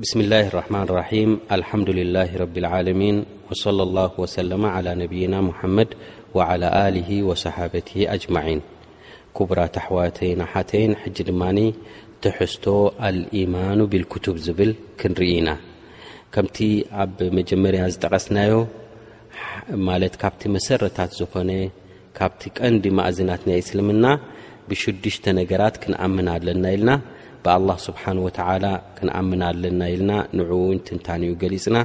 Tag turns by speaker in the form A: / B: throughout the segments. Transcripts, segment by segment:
A: ብስሚ ላህ ራሕማን ራሒም ኣልሓምዱልላ ረቢ ልዓለሚን ወሰለ ላሁ ወሰለማ ዓላ ነብይና ሙሓመድ ወዓላ ኣሊሂ ወሰሓበቲ ኣጅማዒን ኩቡራት ኣሕዋተይን ኣሓተይን ሕጂ ድማ ትሕዝቶ ኣልኢማኑ ቢልክቱብ ዝብል ክንርኢ ኢና ከምቲ ኣብ መጀመርያ ዝጠቐስናዮ ማለት ካብቲ መሰረታት ዝኾነ ካብቲ ቀንዲ ማእዝናት ናይ እስልምና ብሽዱሽተ ነገራት ክንኣምን ኣለና ኢልና ብኣላህ ስብሓን ወተዓላ ክንኣምን ኣለና ኢልና ንዕኡ እውን ትንታንኡ ገሊፅና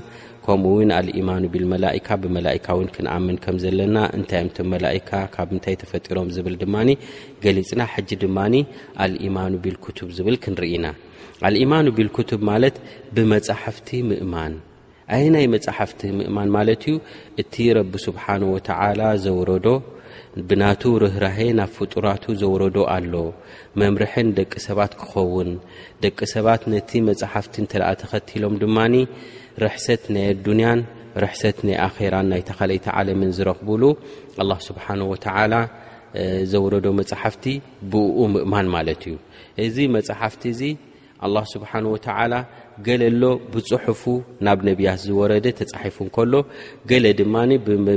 A: ከምኡ እውን ኣልኢማኑ ብልመላይካ ብመላይካ እውን ክንኣምን ከም ዘለና እንታይ እም ቶም መላይካ ካብ ምንታይ ተፈጢሮም ዝብል ድማ ገሊፅና ሕጂ ድማ ኣልኢማኑ ቢልክቱብ ዝብል ክንርኢና ኣልኢማኑ ቢልክቱብ ማለት ብመፃሕፍቲ ምእማን ኣየናይ መጻሕፍቲ ምእማን ማለት እዩ? እቲ ረቢ ስብሓነሁ ወተዓላ ዘውረዶ ብናቱ ርህራሄ ናብ ፍጡራቱ ዘውረዶ ኣሎ መምርሒ ንደቂ ሰባት ክኸውን። ደቂ ሰባት ነቲ መጻሕፍቲ እንተደኣ ተኸቲሎም ድማ ርሕሰት ናይ ኣዱንያን ርሕሰት ናይ ኣኼራን ናይታ ካልኣይቲ ዓለምን ዝረኽቡሉ ኣላህ ስብሓነሁ ወተዓላ ዘውረዶ መጻሕፍቲ ብእኡ ምእማን ማለት እዩ። እዚ መጻሕፍቲ እዚ ኣላ ስብሓን ወተዓላ ገለ ሎ ብፅሑፉ ናብ ነቢያት ዝወረደ ተፃሒፉ እንከሎ ገለ ድማ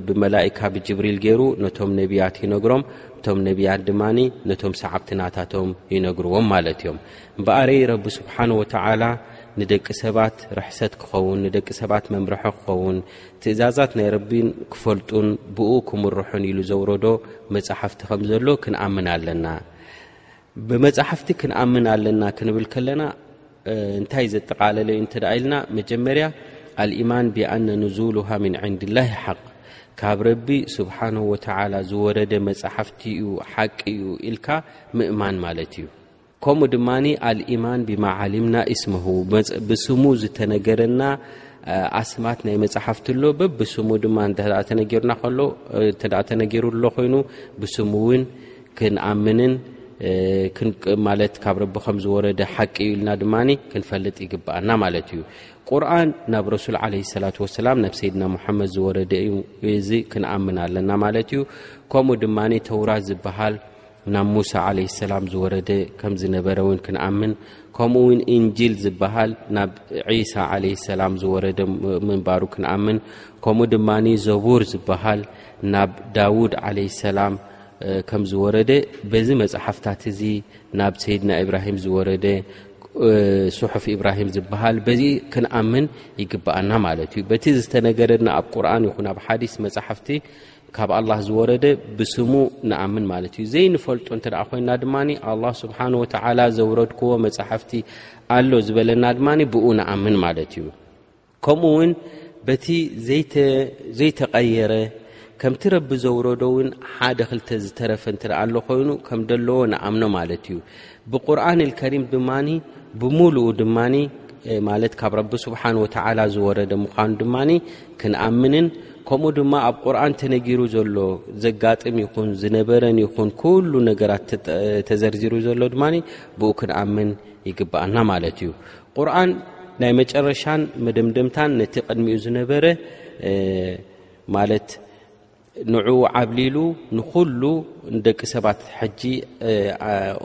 A: ብመላእካ ብጅብሪል ገይሩ ነቶም ነቢያት ይነግሮም እቶም ነቢያት ድማ ነቶም ሰዓብትናታቶም ይነግርዎም ማለት እዮም እምበኣረይ ረቢ ስብሓን ወተዓላ ንደቂ ሰባት ርሕሰት ክኸውን ንደቂ ሰባት መምርሒ ክኸውን ትእዛዛት ናይ ረቢን ክፈልጡን ብኡ ክምርሑን ኢሉ ዘውረዶ መፃሕፍቲ ከም ዘሎ ክንኣምን ኣለና ብመጻሕፍቲ ክንኣምን ኣለና ክንብል ከለና እንታይ ዘጠቓለለዩ እንተ ደኣ ኢልና መጀመርያ ኣልኢማን ብኣነ ንዙሉሃ ምን ዕንድላሂ ሓቅ ካብ ረቢ ስብሓንሁ ወተዓላ ዝወረደ መጻሕፍቲ እዩ ሓቂ እዩ ኢልካ ምእማን ማለት እዩ ከምኡ ድማ ኣልኢማን ብማዓሊምና እስመሁ ብስሙ ዝተነገረና ኣስማት ናይ መጻሕፍቲ ኣሎ በብስሙ ድማ ተነገሩና ከሎ እተ ተነገሩ ኣሎ ኮይኑ ብስሙ እውን ክንኣምንን ማለት ካብ ረቢ ከም ዝወረደ ሓቂ እዩ ኢልና ድማ ክንፈልጥ ይግብኣና ማለት እዩ ቁርን ናብ ረሱል ዓለ ሰላት ወሰላም ናብ ሰይድና ሙሓመድ ዝወረደ እዩ እዚ ክንኣምን ኣለና ማለት እዩ ከምኡ ድማ ተውራት ዝበሃል ናብ ሙሳ ዓለ ሰላም ዝወረደ ከም ዝነበረ እውን ክንኣምን ከምኡ ውን እንጅል ዝበሃል ናብ ዒሳ ዓለ ሰላም ዝወረደ ምንባሩ ክንኣምን ከምኡ ድማ ዘቡር ዝበሃል ናብ ዳውድ ዓለ ሰላም ከም ዝወረደ በዚ መፅሓፍታት እዚ ናብ ሰይድና ኢብራሂም ዝወረደ ስሑፍ ኢብራሂም ዝበሃል በዚ ክንኣምን ይግብኣና ማለት እዩ በቲ ዝተነገረና ኣብ ቁርን ይኹን ኣብ ሓዲስ መፅሓፍቲ ካብ ኣላ ዝወረደ ብስሙ ንኣምን ማለት እዩ ዘይንፈልጦ እንተ ኮይና ድማ ኣላ ስብሓን ወተላ ዘውረድክዎ መፅሓፍቲ ኣሎ ዝበለና ድማ ብኡ ንኣምን ማለት እዩ ከምኡ ውን በቲ ዘይተቐየረ ከምቲ ረቢ ዘውረዶ ውን ሓደ ክልተ ዝተረፈ እንትርኣ ኣሎ ኮይኑ ከም ደለዎ ንኣምኖ ማለት እዩ ብቁርን ልከሪም ድማ ብምሉኡ ድማ ማለት ካብ ረቢ ስብሓን ወተዓላ ዝወረደ ምዃኑ ድማ ክንኣምንን ከምኡ ድማ ኣብ ቁርን ተነጊሩ ዘሎ ዘጋጥም ይኹን ዝነበረን ይኹን ኩሉ ነገራት ተዘርዚሩ ዘሎ ድማ ብኡ ክንኣምን ይግብኣና ማለት እዩ ቁርን ናይ መጨረሻን መደምደምታን ነቲ ቅድሚኡ ዝነበረ ማለት ንዑ ዓብሊሉ ንኩሉ ደቂ ሰባት ሕጂ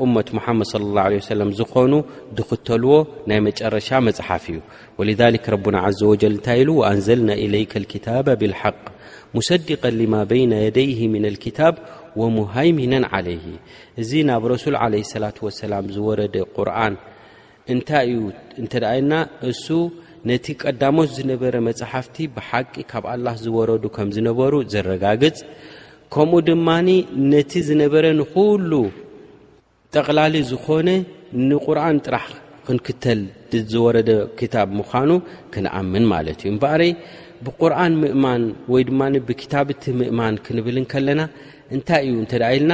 A: እመት ሙሓመድ صለ ላه ለ ሰለም ዝኾኑ ዝኽተልዎ ናይ መጨረሻ መፅሓፍ እዩ ወልሊክ ረቡና ዘ ወጀል እንታይ ኢሉ ኣንዘልና ኢለይከ ልክታባ ብልሓቅ ሙሰዲቀ ልማ በይና የደይህ ምና ልክታብ ወሙሃይሚነን ዓለይህ እዚ ናብ ረሱል ዓለ ሰላት ወሰላም ዝወረደ ቁርን እንታይ እዩ እንተ ኢልና እሱ ነቲ ቀዳሞት ዝነበረ መጽሓፍቲ ብሓቂ ካብ ኣላህ ዝወረዱ ከም ዝነበሩ ዘረጋግጽ ከምኡ ድማ ነቲ ዝነበረ ንኹሉ ጠቕላሊ ዝኾነ ንቁርን ጥራሕ ክንክተል ዝወረደ ክታብ ምዃኑ ክንኣምን ማለት እዩ እምበኣረይ ብቁርን ምእማን ወይ ድማ ብክታብቲ ምእማን ክንብል ከለና እንታይ እዩ እንተ ኢልና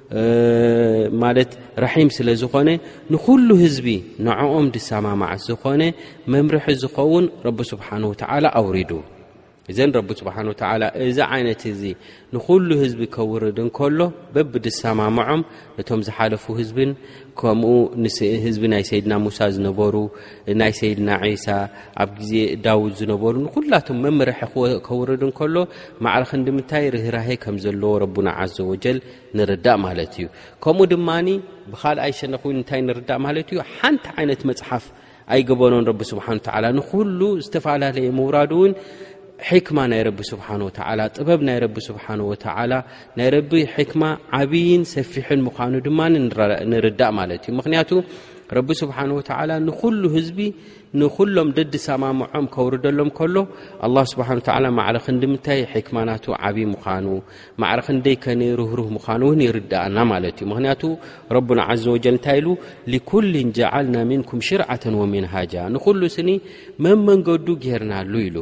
A: ማለት ራሒም ስለ ዝኾነ ንኹሉ ህዝቢ ንዕኦም ድሰማማዕ ዝኾነ መምርሒ ዝኸውን ረቢ ስብሓን ወተዓላ ኣውሪዱ እዘን ረቢ ስብሓን ወተዓላ እዚ ዓይነት እዚ ንኹሉ ህዝቢ ከውርድ እንከሎ በብ ድሰማምዖም ነቶም ዝሓለፉ ህዝብን ከምኡ ንህዝቢ ናይ ሰይድና ሙሳ ዝነበሩ ናይ ሰይድና ዒሳ ኣብ ግዜ ዳውድ ዝነበሩ ንኩላቶም መምርሒ ከውርድ እንከሎ ማዕረ ክንዲ ምንታይ ርህራሄ ከም ዘለዎ ረቡና ዘ ወጀል ንርዳእ ማለት እዩ ከምኡ ድማ ብካልኣይ ሸነኽ ውን እንታይ ንርዳእ ማለት እዩ ሓንቲ ዓይነት መፅሓፍ ኣይገበኖን ረቢ ስብሓን ተላ ንኩሉ ዝተፈላለየ ምውራዱ እውን ሕክማ ናይ ረቢ ስብሓን ወተላ ጥበብ ናይ ረቢ ስብሓን ወተላ ናይ ረቢ ሕክማ ዓብይን ሰፊሕን ምዃኑ ድማ ንርዳእ ማለት እዩ ምክንያቱ ረቢ ስብሓን ወተዓላ ንዅሉ ህዝቢ ንዅሎም ደድሰማምዖም ከውርደሎም ከሎ ኣላ ስብሓን ወተዓላ ማዕረ ክንዲ ምንታይ ሕክማናቱ ዓብዪ ምዃኑ ማዕረ ክንደይ ከኒ ርህሩህ ምዃኑ እውን ይርድኣና ማለት እዩ ምኽንያቱ ረቡና ዓዘ ወጀል እንታይ ኢሉ ሊኩልን ጀዓልና ምንኩም ሽርዓተን ወሚንሃጃ ንዅሉ ስኒ መመንገዱ ጌርናሉ ኢሉ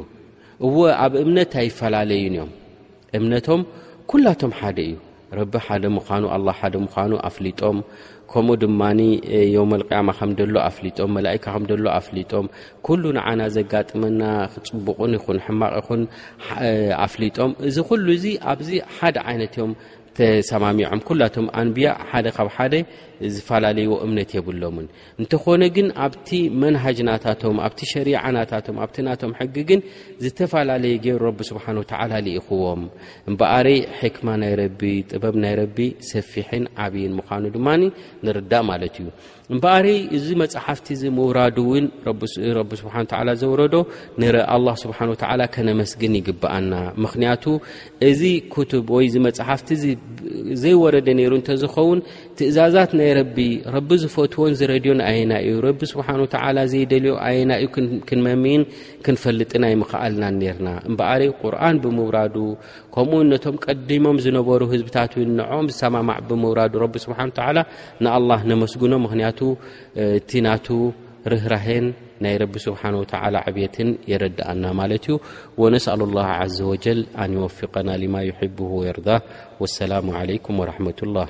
A: እወ ኣብ እምነት ኣይፈላለዩን እዮም እምነቶም ኩላቶም ሓደ እዩ ረቢ ሓደ ምዃኑ ኣላ ሓደ ምዃኑ ኣፍሊጦም ከምኡ ድማ ዮም ልቅያማ ከም ደሎ ኣፍሊጦም መላእካ ከም ደሎ ኣፍሊጦም ኩሉ ንዓና ዘጋጥመና ክፅቡቕን ይኹን ሕማቕ ይኹን ኣፍሊጦም እዚ ኩሉ እዚ ኣብዚ ሓደ ዓይነት እዮም ተሰማሚዖም ኩላቶም ኣንብያ ሓደ ካብ ሓደ ዝፈላለይዎ እምነት የብሎምን እንተኾነ ግን ኣብቲ መንሃጅ ናታቶም ኣብቲ ሸሪዓ ናታቶም ኣብቲ ናቶም ሕጊ ግን ዝተፈላለየ ገይሩ ረቢ ስብሓን ወተዓላ ልኢኹዎም እምበኣረይ ሕክማ ናይ ረቢ ጥበብ ናይ ረቢ ሰፊሕን ዓብይን ምዃኑ ድማ ንርዳእ ማለት እዩ እምበኣረይ እዚ መፅሓፍቲ እዚ ምውራዱ እውን ረቢ ስብሓን ተዓላ ዘውረዶ ንረ ኣላ ስብሓን ወተዓላ ከነመስግን ይግብኣና ምኽንያቱ እዚ ክቱብ ወይ እዚ መፅሓፍቲ እዚ ዘይወረደ ነይሩ እንተዝኸውን ትእዛዛት ናይ ረቢ ረቢ ዝፈትዎን ዝረድዮን ኣየና እዩ ረቢ ስብሓን ወተዓላ ዘይደልዮ ኣየና እዩ ክንመምይን ክንፈልጥን ኣይምኸኣልናን ነርና እምበኣሪ ቁርን ብምውራዱ ከምኡውን ነቶም ቀዲሞም ዝነበሩ ህዝብታት ውን ንዖም ዝሰማማዕ ብምውራዱ ረቢ ስብሓን ተዓላ ንኣላህ ነመስግኖ ምክንያቱ እቲ ናቱ ርህራሄን ናይ ረቢ ስብሓን ወተዓላ ዕብትን የረድኣና ማለት እዩ ወነስኣሉ ላህ ዘ ወጀል ኣን ይወፍቀና ልማ ይሕብሁ ወየርዳ ወሰላሙ ዓለይኩም ወራሕመቱላህ።